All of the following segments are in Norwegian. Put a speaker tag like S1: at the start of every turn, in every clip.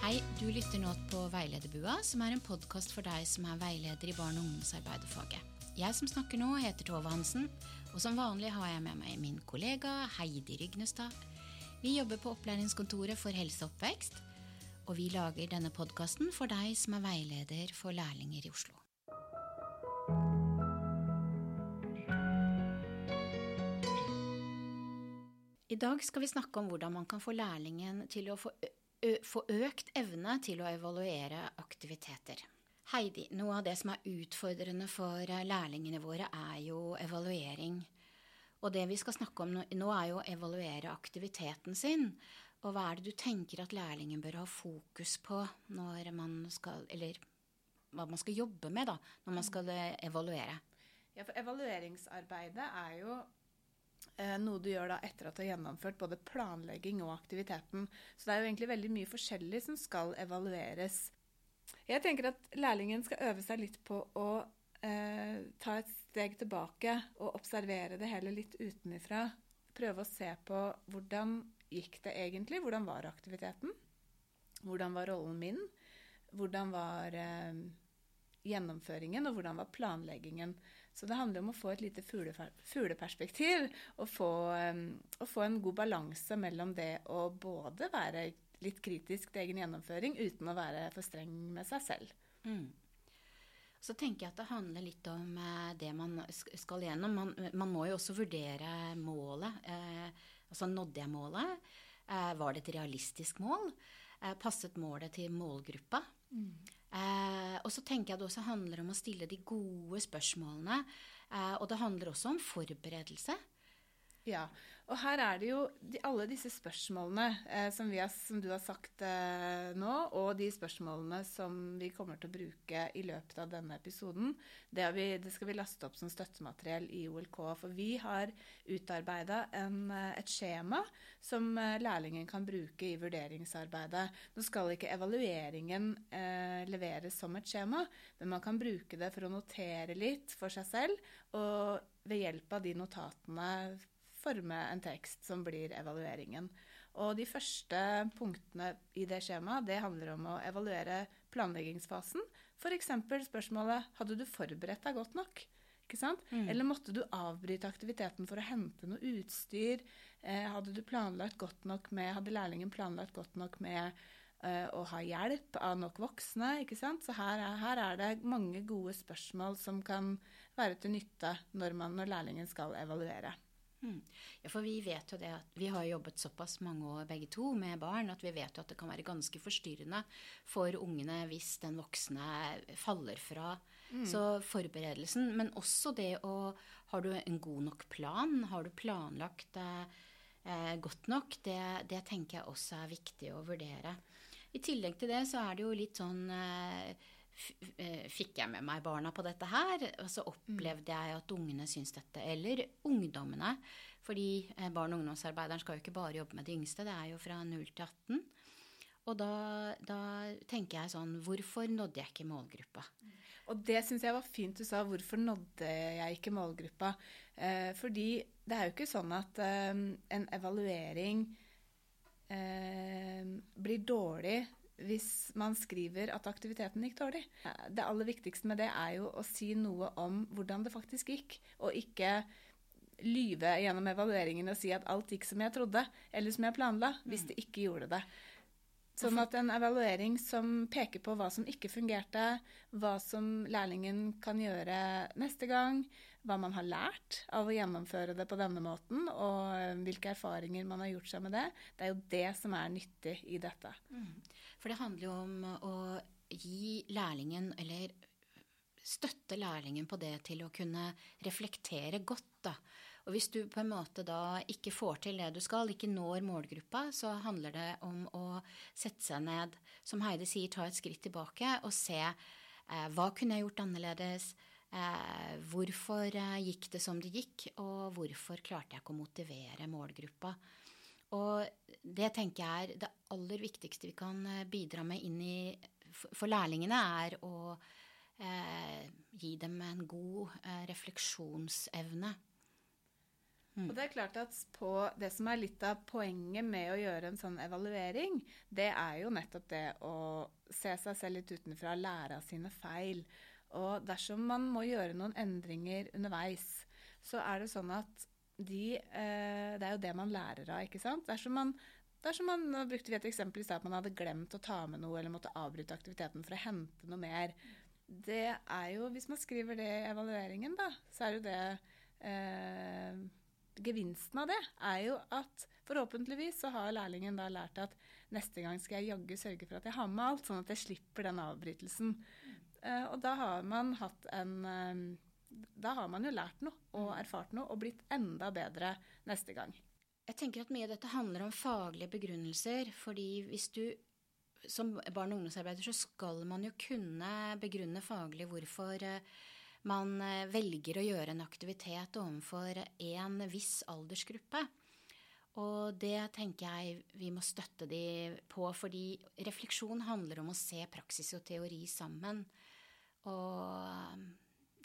S1: Hei, du lytter nå på Veilederbua, som er en podkast for deg som er veileder i barne- og ungdomsarbeiderfaget. Jeg som snakker nå, heter Tove Hansen, og som vanlig har jeg med meg min kollega Heidi Rygnestad. Vi jobber på Opplæringskontoret for helse og oppvekst, og vi lager denne podkasten for deg som er veileder for lærlinger i Oslo. I dag skal vi snakke om hvordan man kan få lærlingen til å få, få økt evne til å evaluere aktiviteter. Heidi, noe av det som er utfordrende for lærlingene våre, er jo evaluering. Og det vi skal snakke om nå, er jo å evaluere aktiviteten sin. Og hva er det du tenker at lærlingen bør ha fokus på når man skal Eller hva man skal jobbe med da, når man skal evaluere?
S2: Ja, for evalueringsarbeidet er jo eh, noe du gjør da etter at du har gjennomført både planlegging og aktiviteten. Så det er jo egentlig veldig mye forskjellig som skal evalueres. Jeg tenker at lærlingen skal øve seg litt på å eh, ta et steg tilbake og observere det hele litt utenifra. Prøve å se på hvordan gikk det egentlig? Hvordan var aktiviteten? Hvordan var rollen min? Hvordan var eh, gjennomføringen, og hvordan var planleggingen? Så det handler om å få et lite fugleperspektiv og få, og få en god balanse mellom det å både være litt kritisk til egen gjennomføring uten å være for streng med seg selv. Mm.
S1: Så tenker jeg at det handler litt om eh, det man skal gjennom. Man, man må jo også vurdere målet. Eh, altså nådde jeg målet? Eh, var det et realistisk mål? Eh, passet målet til målgruppa? Mm. Eh, og så tenker jeg det også handler om å stille de gode spørsmålene. Eh, og det handler også om forberedelse.
S2: Ja, og her er det jo de, alle disse spørsmålene eh, som, har, som, du har sagt eh, nå, og de spørsmålene som vi kommer til å bruke i løpet av denne episoden, det, vi, det skal vi laste opp som støttemateriell i OLK. For vi har utarbeida eh, et skjema som eh, lærlingen kan bruke i vurderingsarbeidet. Nå skal ikke evalueringen eh, leveres som et skjema, men man kan bruke det for å notere litt for seg selv. og ved hjelp av de notatene forme en tekst som blir evalueringen. Og de første punktene i det skjemaet det handler om å evaluere planleggingsfasen. F.eks. spørsmålet hadde du forberedt deg godt nok? Mm. Eller måtte du avbryte aktiviteten for å hente noe utstyr? Eh, hadde du planlagt godt nok med, hadde lærlingen planlagt godt nok med eh, å ha hjelp av nok voksne? ikke sant? Så her er, her er, det mange gode spørsmål som kan være til nytte når, man, når lærlingen skal evaluere.
S1: Mm. Ja, for vi vet jo det at vi har jobbet såpass mange år begge to med barn at vi vet jo at det kan være ganske forstyrrende for ungene hvis den voksne faller fra. Mm. Så forberedelsen, men også det å Har du en god nok plan? Har du planlagt eh, godt nok? Det, det, tenker jeg også er viktig å vurdere. I tillegg til det så er det jo litt sånn eh, Eh, fikk jeg med meg barna på dette her. Og så opplevde jeg at ungene syns dette. Eller ungdommene. Fordi barn- og ungdomsarbeideren skal jo ikke bare jobbe med de yngste, det er jo fra 0 til 18. Og da, da, tenker jeg sånn Hvorfor nådde jeg ikke målgruppa?
S2: Og det syns jeg var fint du sa. Hvorfor nådde jeg ikke målgruppa? Eh, fordi det er jo ikke sånn at eh, en evaluering eh, blir dårlig hvis man skriver at aktiviteten gikk dårlig. Det aller viktigste med det er jo å si noe om hvordan det faktisk gikk, og ikke lyve gjennom evalueringen og si at alt gikk som jeg trodde, eller som jeg planla, hvis det ikke gjorde det. Sånn at en evaluering som peker på hva som ikke fungerte, hva som lærlingen kan gjøre neste gang, hva man har lært av å gjennomføre det på denne måten, og hvilke erfaringer man har gjort seg med det, det er jo det som er nyttig i dette. Mm.
S1: For det handler jo om å gi lærlingen, eller støtte lærlingen på det til å kunne reflektere godt, da. Og hvis du på en måte da ikke får til det du skal, ikke når målgruppa, så handler det om å sette seg ned, som Heidi sier, ta et skritt tilbake og se eh, hva kunne jeg gjort annerledes? Eh, hvorfor eh, gikk det som det gikk, og hvorfor klarte jeg ikke å motivere målgruppa? Og det tenker jeg er det aller viktigste vi kan eh, bidra med inn i for lærlingene, er å eh, gi dem en god eh, refleksjonsevne.
S2: Og det er klart at det som er litt av poenget med å gjøre en sånn evaluering, det er jo nettopp det å se seg selv litt utenfra, lære av sine feil. Og dersom man må gjøre noen endringer underveis, så er det sånn at de eh, Det er jo det man lærer av, ikke sant? Dersom man Dersom man nå brukte vi et eksempel i stad at man hadde glemt å ta med noe eller måtte avbryte aktiviteten for å hente noe mer. Det er jo, Hvis man skriver det i evalueringen, da, så er jo det eh, Gevinsten av det er jo at forhåpentligvis så har lærlingen da lært at neste gang skal jeg jaggu sørge for at jeg har med alt, sånn at jeg slipper den avbrytelsen. Eh, og da har man hatt en eh, Da har man jo lært noe og erfart noe og blitt enda bedre neste gang.
S1: Jeg tenker at mye av dette handler om faglige begrunnelser. fordi hvis du som barn- og ungdomsarbeider så skal man jo kunne begrunne faglig hvorfor eh, man eh, velger å gjøre en aktivitet overfor en viss aldersgruppe. Og det tenker jeg vi må støtte de på, fordi refleksjon handler om å se praksis og teori sammen. Og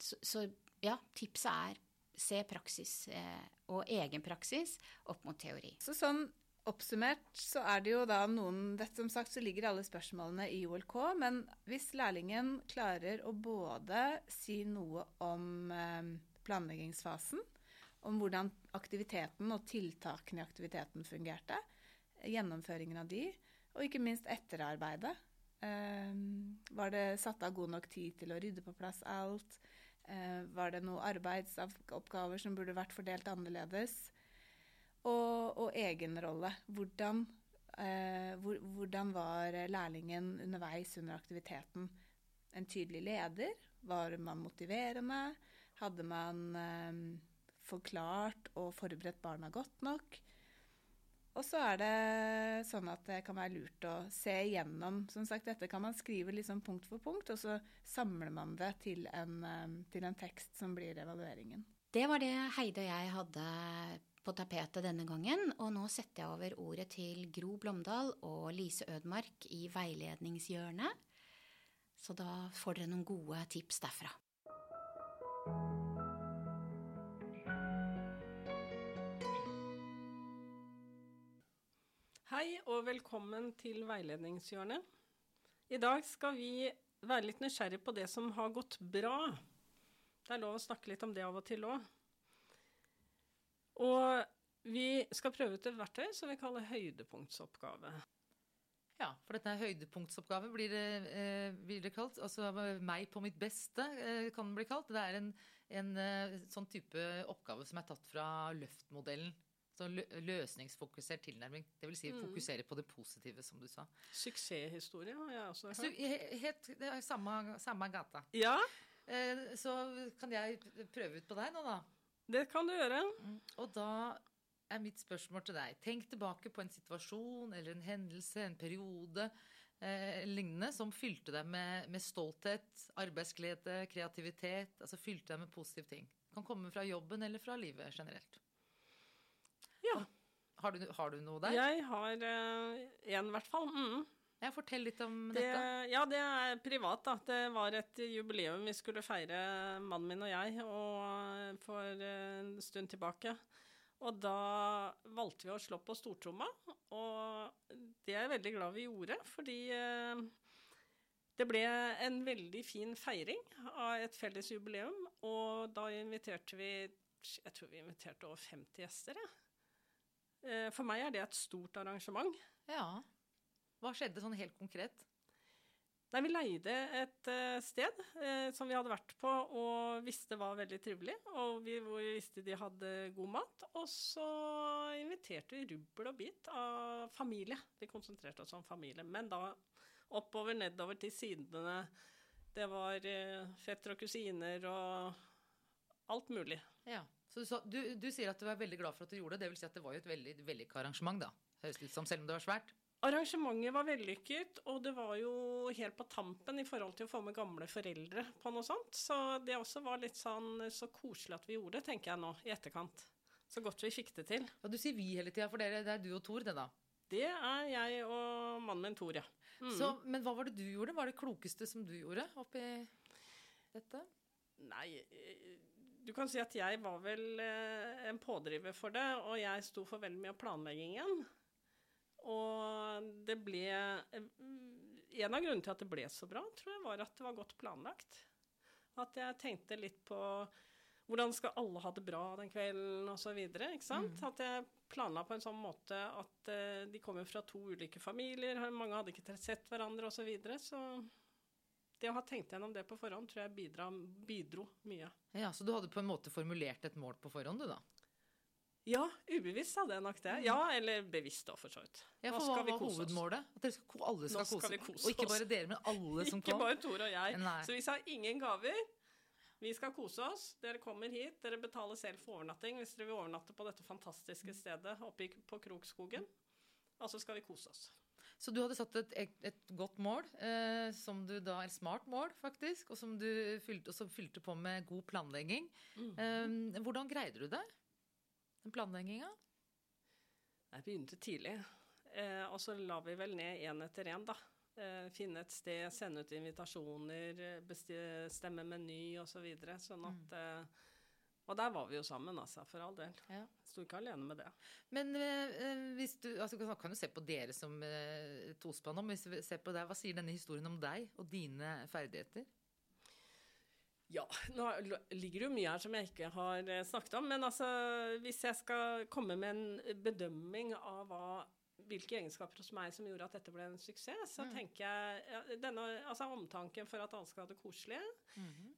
S1: så, så ja, tipset er se praksis eh, og egen praksis opp mot teori.
S2: Så sånn oppsummert så er det jo da noen dette Som sagt så ligger alle spørsmålene i OLK, men hvis lærlingen klarer å både si noe om eh, planleggingsfasen, om hvordan aktiviteten og tiltakene i aktiviteten fungerte, gjennomføringen av de, og ikke minst etterarbeidet. Eh, var det satt av god nok tid til å rydde på plass alt? Eh, var det noen arbeidsoppgaver som burde vært fordelt annerledes? Og, og egenrolle. Hvordan, eh, hvor, hvordan var lærlingen underveis under aktiviteten? En tydelig leder? Var man motiverende? Hadde man eh, forklart og forberedt barna godt nok? Og så er det sånn at det kan være lurt å se igjennom. Som sagt, dette kan man skrive liksom punkt for punkt, og så samler man det til en, eh, til en tekst som blir evalueringen.
S1: Det var det Heide og jeg hadde på tapetet denne gangen, og nå setter jeg over ordet til Gro Blomdal og Lise Ødmark i Veiledningshjørnet. Så da får dere noen gode tips derfra.
S3: Hei og velkommen til Veiledningshjørnet. I dag skal vi være litt nysgjerrig på det som har gått bra. Det er lov å snakke litt om det av og til òg. Og vi skal prøve ut et verktøy som vi kaller høydepunktsoppgave.
S4: Ja, for dette er høydepunktsoppgave, blir det, eh, blir det kalt. Altså meg på mitt beste eh, kan den bli kalt. Det er en, en eh, sånn type oppgave som er tatt fra Løft-modellen. Så lø løsningsfokusert tilnærming. Det vil si
S3: Mm.
S4: fokusere på det positive, som du sa.
S3: Suksesshistorie har jeg også hørt.
S4: Så, helt, det er samme, samme gata.
S3: Ja,
S4: Eh, så kan jeg prøve ut på deg nå, da.
S3: Det kan du gjøre.
S4: Og da er mitt spørsmål til deg. Tenk tilbake på en situasjon eller en hendelse, en periode eh, lignende som fylte deg med, med stolthet, arbeidsglede, kreativitet. Altså fylte deg med positive ting. Kan komme fra jobben eller fra livet generelt.
S3: Ja.
S4: Har du, har du noe der?
S3: Jeg har én, i hvert fall. Mm.
S4: Ja, fortell litt om
S3: Det,
S4: dette.
S3: ja, det er privat, da. Det var et jubileum vi skulle feire, mannen min og jeg, og for en stund tilbake. Og da valgte vi å slå på stortromma, og det er jeg veldig glad vi gjorde, fordi eh, det ble en veldig fin feiring av et felles jubileum, og da inviterte vi Jeg tror vi inviterte over 50 gjester, jeg. Ja. For meg er det et stort arrangement.
S4: Ja. Hva skjedde sånn helt konkret?
S3: Nei, vi leide et eh, sted eh, som vi hadde vært på og visste var veldig trivelig. Og vi, vi visste de hadde god mat. Og så inviterte vi rubbel og bit av familie. Vi konsentrerte oss om familie. Men da oppover, nedover til sidene. Det var eh, fetter og kusiner og alt mulig.
S4: Ja. Så du, du, du sier at du er veldig glad for at du gjorde det. Det vil si at det var jo et veldig vellykka arrangement, da. Høres ut som, selv om det var svært.
S3: Arrangementet var vellykket, og det var jo helt på tampen i forhold til å få med gamle foreldre på noe sånt. Så det også var litt sånn så koselig at vi gjorde det, tenker jeg nå, i etterkant. Så godt vi fikk det til.
S4: Ja, du sier vi hele tida, for dere, det er du og Tor, det da.
S3: Det er jeg og mannen min Tor, ja. Mm.
S4: Så, men hva var det du gjorde? Hva er det klokeste som du gjorde oppi dette?
S3: Nei, du kan si at jeg var vel eh, en pådriver for det, og jeg sto for veldig mye av planleggingen. Og det ble En av grunnene til at det ble så bra, tror jeg var at det var godt planlagt. At jeg tenkte litt på hvordan skal alle ha det bra den kvelden, osv. Sant? At jeg planla på en sånn måte at eh, de kom jo fra to ulike familier, mange hadde ikke sett hverandre, osv. Så, videre, så det å ha tenkt gjennom det på forhånd tror jeg bidra, bidro mye.
S4: Ja, Så du hadde på en måte formulert et mål på forhånd, du da?
S3: Ja, ubevisst hadde jeg nok det. Ja, eller bevisst da, for så vidt.
S4: Ja, for Hva
S3: vi
S4: var
S3: oss.
S4: hovedmålet? At skal, alle skal,
S3: Nå skal
S4: kose,
S3: kose
S4: Og ikke bare dere, men alle som
S3: Ikke
S4: kom?
S3: bare Tor og jeg.
S4: Nei.
S3: Så vi sa ingen gaver. Vi skal kose oss. Dere kommer hit. Dere betaler selv for overnatting hvis dere vil overnatte på dette fantastiske stedet oppe på Krokskogen. Og så skal vi kose oss.
S4: Så du hadde satt et, et, godt mål, eh, som du da Et smart mål, faktisk, og som du fylte, og som fylte på med god planlegging. Eh, hvordan greide du det? Den planlegginga?
S3: Jeg begynte tidlig. Eh, og så la vi vel ned én etter én, da. Eh, finne et sted, sende ut invitasjoner, bestemme besti- stemme meny osv. Så videre, sånn at eh, Og der var vi jo sammen, altså, for all del.
S4: Ja.
S3: Sto ikke alene med det.
S4: Men eh, eh, hvis du altså, kan- jo se på dere som eh, tospann om. Hvis vi ser på deg, Hva sier denne historien om deg og dine ferdigheter?
S3: Ja, nå ligger det jo mye her som jeg ikke har eh, snakket om. Men altså, hvis jeg skal komme med en bedømming av hva, hvilke egenskaper hos meg som gjorde at dette ble en suksess, så tenker jeg ja, denne, altså omtanken for at alle skal ha det koselig.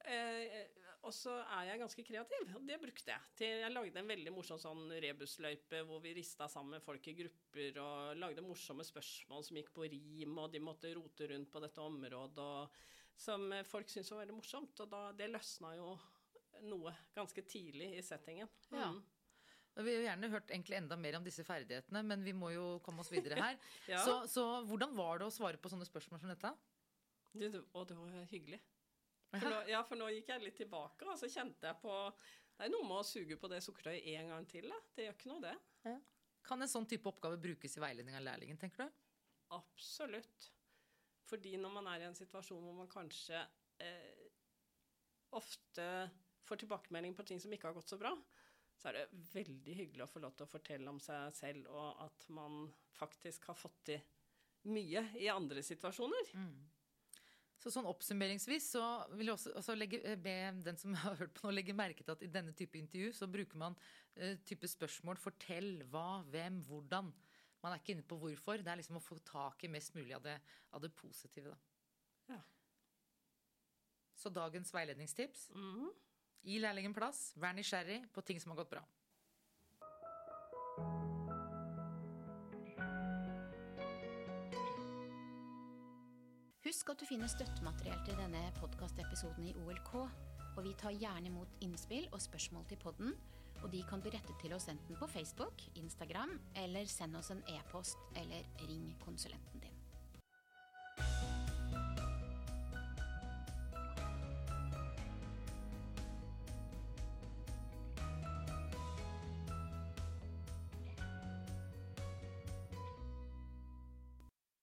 S3: eh, og så er jeg ganske kreativ, og det brukte jeg. Til, jeg lagde en veldig morsom sånn rebusløype hvor vi rista sammen med folk i grupper og lagde morsomme spørsmål som gikk på rim, og de måtte rote rundt på dette området. og som eh, folk syntes var veldig morsomt. Og da, det løsna jo noe ganske tidlig i settingen. Mm.
S4: Ja. Vi har gjerne hørt enda mer om disse ferdighetene, men vi må jo komme oss videre her.
S3: Ja.
S4: så, så hvordan var det å svare på sånne spørsmål som dette?
S3: Du, og det var hyggelig. For nå, ja, for nå gikk jeg litt tilbake, og så kjente jeg på Det er noe med å suge på det sukkertøyet en gang til. Da. Det gjør ikke noe, det.
S4: Kan en sånn type oppgave brukes i veiledning av lærlingen, tenker du?
S3: Absolutt. Fordi når man er i en situasjon hvor man kanskje eh, ofte får tilbakemelding på ting som ikke har gått så bra, så er det veldig hyggelig å få lov til å fortelle om seg selv, og at man faktisk har fått til mye i andre situasjoner.
S4: Så sånn Oppsummeringsvis så vil jeg også, også legge, eh, be den som har hørt på nå, legge merke til at i denne type intervju så bruker man uh, type spørsmål 'fortell', 'hva', 'hvem', 'hvordan'. Man er ikke inne på hvorfor. Det er liksom å få tak i mest mulig av det, av det positive. Da.
S3: Ja.
S4: Så dagens veiledningstips
S3: Mhm.
S4: Gi lærlingen plass, vær nysgjerrig på ting som har gått bra.
S1: Husk at du finner støttemateriell til denne podkastepisoden i OLK. Og vi tar gjerne imot innspill og spørsmål til podden. Og de kan du rette til oss enten på Facebook, Instagram, eller send oss en e-post eller ring konsulenten din.